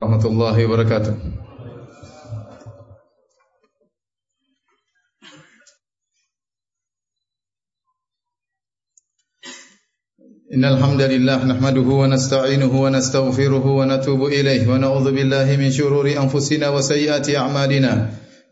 warahmatullahi wabarakatuh. إن الحمد لله نحمده ونستعينه ونستغفره ونتوب إليه ونعوذ بالله من شرور أنفسنا وسيئات أعمالنا.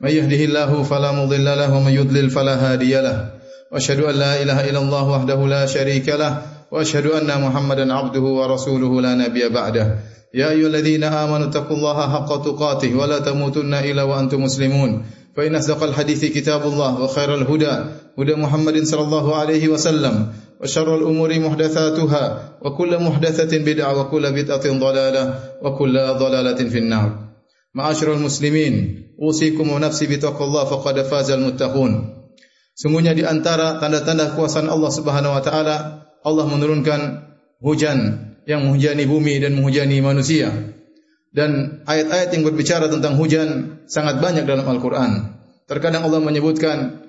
من يهده الله فلا مضل له ومن يضلل فلا هادي له. وأشهد أن لا إله إلا الله وحده لا شريك له. وأشهد أن محمدا عبده ورسوله لا نبي بعده. يا أيها الذين آمنوا اتقوا الله حق تقاته ولا تموتن إلا وأنتم مسلمون. فإن أصدق الحديث كتاب الله وخير الهدى هدى محمد صلى الله عليه وسلم وشر الأمور محدثاتها وكل محدثة بدعة وكل بدعة ضلالة وكل ضلالة في النار. معاشر المسلمين أوصيكم ونفسي بتقوى الله فقد فاز المتقون. Sungguhnya di antara tanda-tanda kuasaan Allah Subhanahu wa taala Allah menurunkan hujan yang menghujani bumi dan menghujani manusia. Dan ayat-ayat yang berbicara tentang hujan sangat banyak dalam Al-Qur'an. Terkadang Allah menyebutkan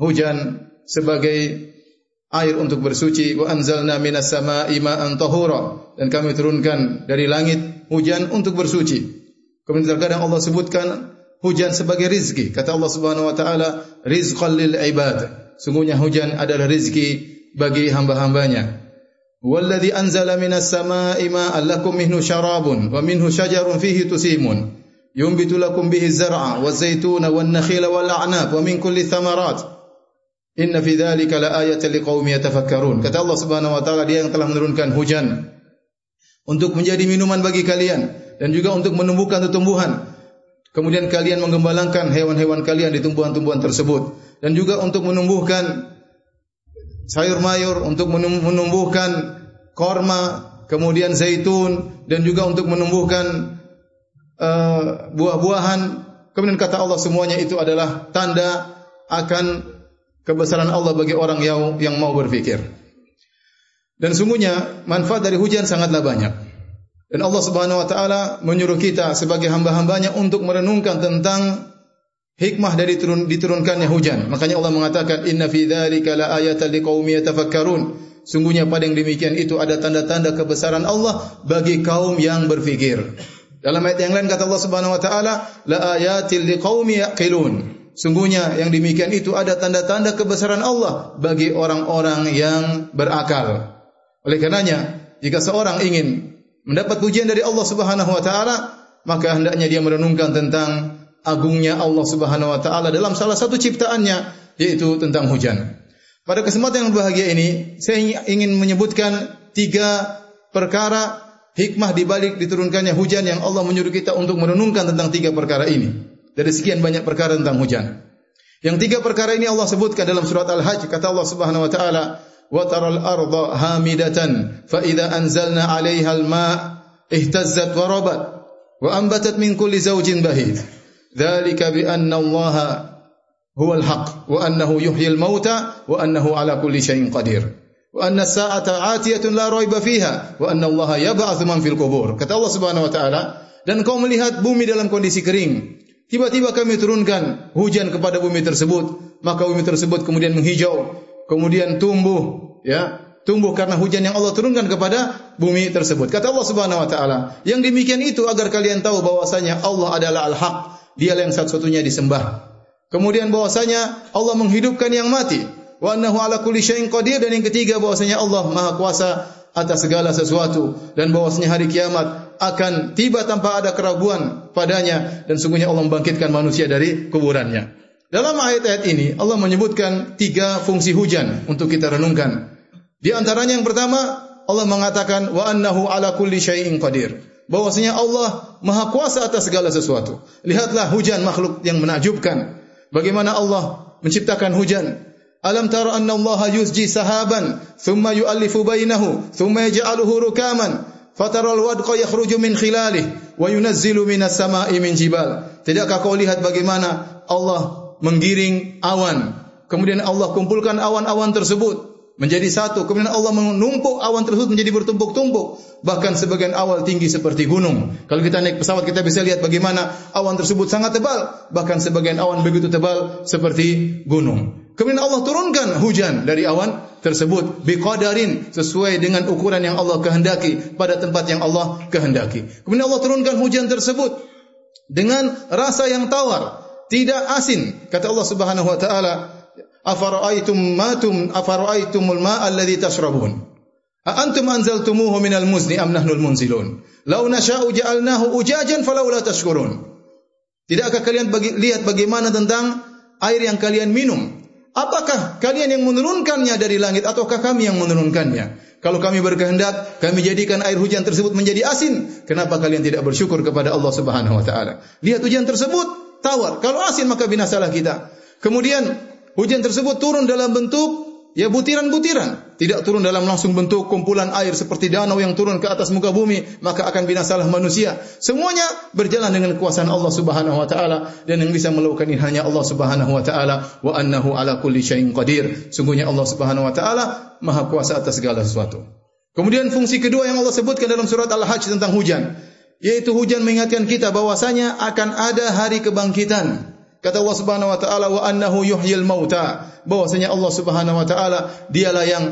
hujan sebagai air untuk bersuci wa anzalna minas sama'i ma'an tahura dan kami turunkan dari langit hujan untuk bersuci. Kemudian terkadang Allah sebutkan hujan sebagai rizki. Kata Allah Subhanahu wa taala, rizqan lil ibad. Sungguhnya hujan adalah rizki bagi hamba-hambanya. Walladhi anzala minas sama'i ma'an lakum minhu syarabun wa minhu syajarun fihi tusimun. Yumbitu lakum bihi zar'a wa zaytuna wa nakhila wal a'nab wa min kulli thamarat. Inna fi dzalika la ayatan liqaumin yatafakkarun. Kata Allah Subhanahu wa taala dia yang telah menurunkan hujan untuk menjadi minuman bagi kalian dan juga untuk menumbuhkan tumbuhan. Kemudian kalian mengembalakan hewan-hewan kalian di tumbuhan-tumbuhan tersebut dan juga untuk menumbuhkan sayur mayur untuk menumbuhkan korma, kemudian zaitun dan juga untuk menumbuhkan uh, buah-buahan. Kemudian kata Allah semuanya itu adalah tanda akan kebesaran Allah bagi orang yang yang mau berfikir. Dan sungguhnya manfaat dari hujan sangatlah banyak. Dan Allah Subhanahu wa taala menyuruh kita sebagai hamba-hambanya untuk merenungkan tentang hikmah dari turun, diturunkannya hujan. Makanya Allah mengatakan inna fi dzalika la ayatan yatafakkarun. Sungguhnya pada yang demikian itu ada tanda-tanda kebesaran Allah bagi kaum yang berfikir. Dalam ayat yang lain kata Allah Subhanahu wa taala la ayatil liqaumin yaqilun. Sungguhnya yang demikian itu ada tanda-tanda kebesaran Allah bagi orang-orang yang berakal. Oleh karenanya, jika seorang ingin mendapat pujian dari Allah Subhanahu wa taala, maka hendaknya dia merenungkan tentang agungnya Allah Subhanahu wa taala dalam salah satu ciptaannya yaitu tentang hujan. Pada kesempatan yang berbahagia ini, saya ingin menyebutkan tiga perkara hikmah di balik diturunkannya hujan yang Allah menyuruh kita untuk merenungkan tentang tiga perkara ini dari sekian banyak perkara tentang hujan. Yang tiga perkara ini Allah sebutkan dalam surat Al-Hajj kata Allah Subhanahu wa taala wa taral arda hamidatan fa idza anzalna 'alayha al-ma' ihtazzat wa rabat wa anbatat min kulli zawjin bahid. Anna Allah huwa al-haq wa wa annahu 'ala kulli shay'in qadir. Wa anna as-sa'ata 'atiyatun la rayba fiha wa anna Allah yab'atsu man fil qubur. Kata Allah Subhanahu wa taala dan kau melihat bumi dalam kondisi kering Tiba-tiba kami turunkan hujan kepada bumi tersebut, maka bumi tersebut kemudian menghijau, kemudian tumbuh, ya, tumbuh karena hujan yang Allah turunkan kepada bumi tersebut. Kata Allah Subhanahu wa taala, yang demikian itu agar kalian tahu bahwasanya Allah adalah Al-Haq, Dialah yang satu-satunya disembah. Kemudian bahwasanya Allah menghidupkan yang mati, wa annahu ala kulli syai'in qadir dan yang ketiga bahwasanya Allah Maha Kuasa atas segala sesuatu dan bahwasanya hari kiamat akan tiba tanpa ada keraguan padanya dan sungguhnya Allah membangkitkan manusia dari kuburannya. Dalam ayat-ayat ini Allah menyebutkan tiga fungsi hujan untuk kita renungkan. Di antaranya yang pertama Allah mengatakan wa annahu ala kulli syai'in qadir. Bahwasanya Allah Maha Kuasa atas segala sesuatu. Lihatlah hujan makhluk yang menakjubkan. Bagaimana Allah menciptakan hujan? Alam tara anna Allah yusji sahaban thumma yu'allifu bainahu thumma yaj'aluhu rukaman Fataral wadqa yakhruju min khilalih wa yunazzilu minas sama'i min jibal. Tidakkah kau lihat bagaimana Allah menggiring awan, kemudian Allah kumpulkan awan-awan tersebut menjadi satu, kemudian Allah menumpuk awan tersebut menjadi bertumpuk-tumpuk, bahkan sebagian awal tinggi seperti gunung. Kalau kita naik pesawat kita bisa lihat bagaimana awan tersebut sangat tebal, bahkan sebagian awan begitu tebal seperti gunung. Kemudian Allah turunkan hujan dari awan tersebut biqadarin sesuai dengan ukuran yang Allah kehendaki pada tempat yang Allah kehendaki. Kemudian Allah turunkan hujan tersebut dengan rasa yang tawar, tidak asin. Kata Allah Subhanahu wa taala, "Afara'aitum matum afara'aitumul ma'a alladhi tashrabun?" A antum anzaltumuhu minal muzni am nahnul munzilun? Lau nasha'u ja'alnahu ujajan falau la tashkurun. Tidakkah kalian bagi, lihat bagaimana tentang air yang kalian minum? Apakah kalian yang menurunkannya dari langit ataukah kami yang menurunkannya? Kalau kami berkehendak, kami jadikan air hujan tersebut menjadi asin. Kenapa kalian tidak bersyukur kepada Allah Subhanahu wa taala? Lihat hujan tersebut tawar. Kalau asin maka binasalah kita. Kemudian hujan tersebut turun dalam bentuk ya butiran-butiran, tidak turun dalam langsung bentuk kumpulan air seperti danau yang turun ke atas muka bumi, maka akan binasalah manusia. Semuanya berjalan dengan kuasa Allah Subhanahu wa taala dan yang bisa melakukan ini hanya Allah Subhanahu wa taala wa annahu ala kulli syai'in qadir. Sungguhnya Allah Subhanahu wa taala maha kuasa atas segala sesuatu. Kemudian fungsi kedua yang Allah sebutkan dalam surat Al-Hajj tentang hujan, yaitu hujan mengingatkan kita bahwasanya akan ada hari kebangkitan. Kata Allah Subhanahu wa taala wa annahu yuhyil mauta. Bahwasanya Allah Subhanahu wa taala dialah yang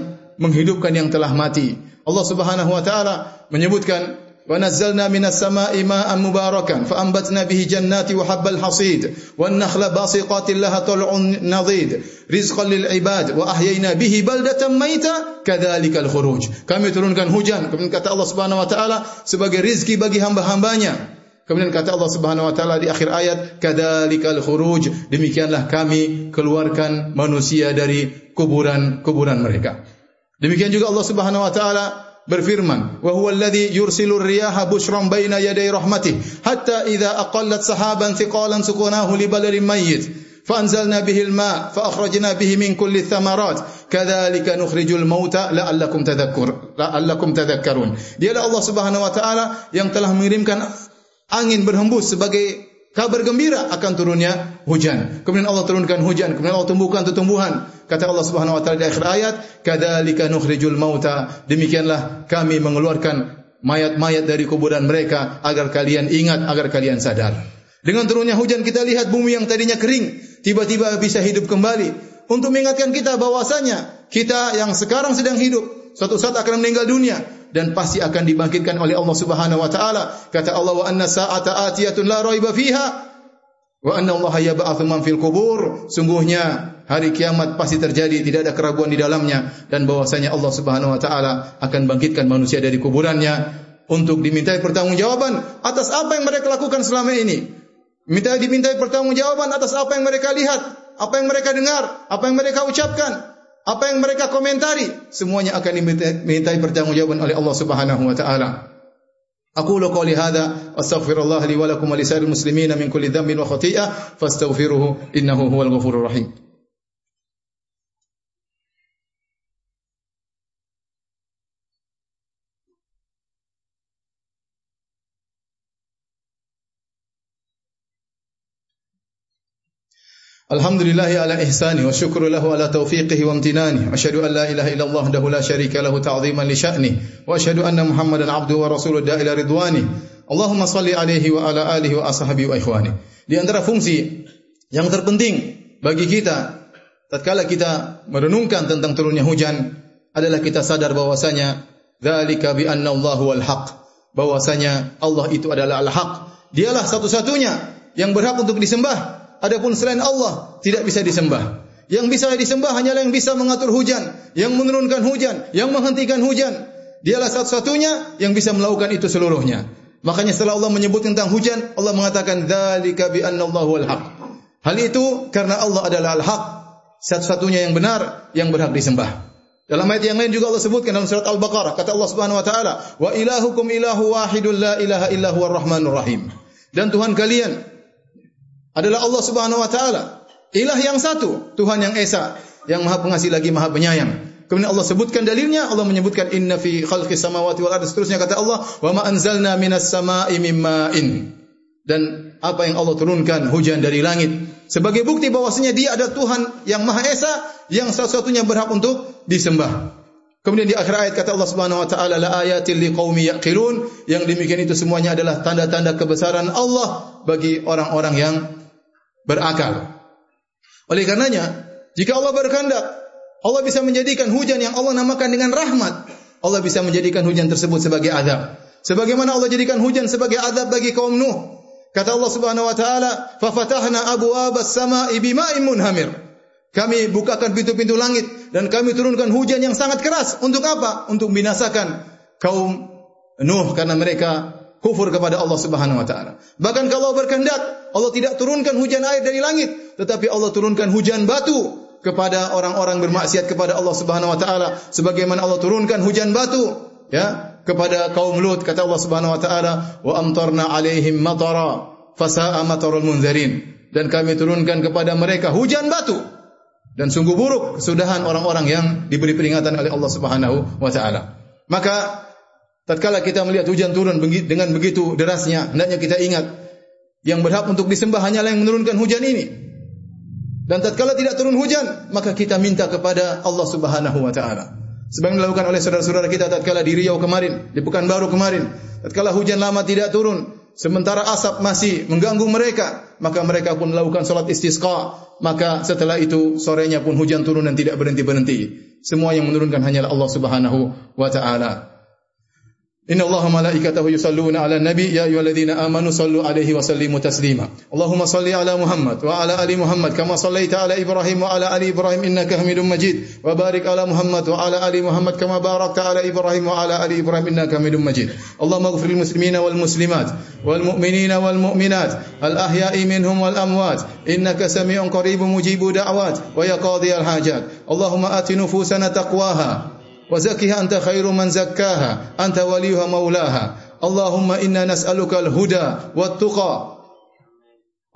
menghidupkan yang telah mati. Allah Subhanahu wa taala menyebutkan wa nazzalna minas samaa'i ma'an mubarakan fa anbatna bihi jannati wa habbal hasid wan nakhla basiqatin laha tal'un nadid rizqan lil ibad wa ahyayna bihi baldatan mayta kadzalikal khuruj kami turunkan hujan kemudian kata Allah Subhanahu wa taala sebagai rizki bagi hamba-hambanya Kemudian kata Allah Subhanahu wa taala di akhir ayat, "Kadzalikal khuruj." Demikianlah kami keluarkan manusia dari kuburan-kuburan mereka. Demikian juga Allah Subhanahu wa taala berfirman, "Wa huwa alladhi yursilu ar-riyaha bushran baina yaday rahmatih, hatta idza aqallat sahaban thiqalan sukunahu li baladin mayyit." فأنزلنا به الماء فأخرجنا به من كل الثمرات كذلك نخرج الموتى لعلكم تذكر لعلكم تذكرون Dialah Allah Subhanahu wa taala yang telah mengirimkan angin berhembus sebagai kabar gembira akan turunnya hujan. Kemudian Allah turunkan hujan, kemudian Allah tumbuhkan tumbuhan. Kata Allah Subhanahu wa taala di akhir ayat, "Kadzalika nukhrijul mauta." Demikianlah kami mengeluarkan mayat-mayat dari kuburan mereka agar kalian ingat, agar kalian sadar. Dengan turunnya hujan kita lihat bumi yang tadinya kering tiba-tiba bisa hidup kembali untuk mengingatkan kita bahwasanya kita yang sekarang sedang hidup suatu saat akan meninggal dunia dan pasti akan dibangkitkan oleh Allah Subhanahu wa taala. Kata Allah wa anna sa'ata atiyatun la raiba fiha wa anna Allah yab'atsu man fil qubur. Sungguhnya hari kiamat pasti terjadi, tidak ada keraguan di dalamnya dan bahwasanya Allah Subhanahu wa taala akan bangkitkan manusia dari kuburannya untuk dimintai pertanggungjawaban atas apa yang mereka lakukan selama ini. Minta dimintai pertanggungjawaban atas apa yang mereka lihat, apa yang mereka dengar, apa yang mereka ucapkan apa yang mereka komentari semuanya akan dimintai pertanggungjawaban oleh Allah Subhanahu wa taala. Aku lu qouli hadza astaghfirullah li wa lakum wa lisa'il muslimin min kulli dhanbin wa khati'ah fastaghfiruhu innahu huwal ghafurur rahim. Alhamdulillah ala ihsani wa syukru lahu ala taufiqihi wa amtinani wa ashhadu an la ilaha illallah wahdahu la syarika lahu ta'ziman li sya'ni. Wa ashhadu anna muhammadan abduhu wa rasuluhu da ila ridwani. Allahumma salli alaihi wa ala alihi wa ashabihi wa ikhwani. Di antara fungsi yang terpenting bagi kita tatkala kita merenungkan tentang turunnya hujan adalah kita sadar bahwasanya dzalika bi anna Allahu wal haq. Bahwasanya Allah itu adalah al-haq dialah satu-satunya yang berhak untuk disembah adapun selain Allah tidak bisa disembah. Yang bisa disembah hanyalah yang bisa mengatur hujan, yang menurunkan hujan, yang menghentikan hujan. Dialah satu-satunya yang bisa melakukan itu seluruhnya. Makanya setelah Allah menyebut tentang hujan, Allah mengatakan dzalika bi anna Allahu al-haq. Hal itu karena Allah adalah al-haq, satu-satunya yang benar yang berhak disembah. Dalam ayat yang lain juga Allah sebutkan dalam surat Al-Baqarah kata Allah Subhanahu wa taala, "Wa ilahukum ilahu wahidun la ilaha illa huwar rahmanur rahim." Dan Tuhan kalian adalah Allah Subhanahu wa taala. Ilah yang satu, Tuhan yang esa, yang Maha Pengasih lagi Maha Penyayang. Kemudian Allah sebutkan dalilnya, Allah menyebutkan inna fi khalqis samawati wal ardi seterusnya kata Allah, wa ma anzalna minas sama'i mimma'in. Dan apa yang Allah turunkan hujan dari langit sebagai bukti bahwasanya Dia adalah Tuhan yang Maha Esa yang satu-satunya berhak untuk disembah. Kemudian di akhir ayat kata Allah Subhanahu wa taala la ayatil liqaumi yaqilun yang demikian itu semuanya adalah tanda-tanda kebesaran Allah bagi orang-orang yang berakal. Oleh karenanya, jika Allah berkehendak, Allah bisa menjadikan hujan yang Allah namakan dengan rahmat. Allah bisa menjadikan hujan tersebut sebagai azab. Sebagaimana Allah jadikan hujan sebagai azab bagi kaum Nuh. Kata Allah Subhanahu wa taala, "Fa fatahna abwaabas samaa'i bima'in munhamir." Kami bukakan pintu-pintu langit dan kami turunkan hujan yang sangat keras. Untuk apa? Untuk binasakan kaum Nuh karena mereka kufur kepada Allah Subhanahu wa taala. Bahkan kalau berkehendak, Allah tidak turunkan hujan air dari langit, tetapi Allah turunkan hujan batu kepada orang-orang bermaksiat kepada Allah Subhanahu wa taala sebagaimana Allah turunkan hujan batu ya kepada kaum Lut kata Allah Subhanahu wa taala wa amtarna alaihim matara fasa'a matarul munzirin dan kami turunkan kepada mereka hujan batu dan sungguh buruk kesudahan orang-orang yang diberi peringatan oleh Allah Subhanahu wa taala. Maka tatkala kita melihat hujan turun dengan begitu derasnya, hendaknya kita ingat yang berhak untuk disembah hanyalah yang menurunkan hujan ini. Dan tatkala tidak turun hujan, maka kita minta kepada Allah Subhanahu wa taala. Sebagaimana dilakukan oleh saudara-saudara kita tatkala di Riau kemarin, di Pekanbaru kemarin, tatkala hujan lama tidak turun, sementara asap masih mengganggu mereka, maka mereka pun melakukan salat istisqa. Maka setelah itu sorenya pun hujan turun dan tidak berhenti-berhenti. Semua yang menurunkan hanyalah Allah Subhanahu wa taala. Inna Allahu malaikatahu yusalluna 'alan nabi ya ayyuhalladhina amanu sallu 'alaihi wa sallimu taslima. Allahumma salli 'ala Muhammad wa 'ala ali Muhammad kama sallaita 'ala Ibrahim wa 'ala ali Ibrahim innaka Hamidum Majid. Wa barik 'ala Muhammad wa 'ala ali Muhammad kama barakta 'ala Ibrahim wa 'ala ali Ibrahim innaka Hamidum Majid. Allahumma ighfir lil muslimina wal muslimat wal mu'minina wal mu'minat al ahya'i minhum wal amwat innaka sami'un qaribun mujibu da'wat wa ya qadhiyal hajat. Allahumma ati nufusana taqwaha وزكها أنت خير من زكاها أنت وليها مولاها. اللهم إنا نسألك الهدى والتقى.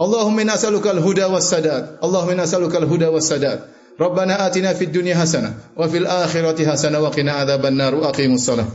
اللهم إنا نسألك الهدى والسداد. اللهم إنا نسألك الهدى والسداد. ربنا آتنا في الدنيا حسنة وفي الآخرة حسنة وقنا عذاب النار. وأقيموا الصلاة.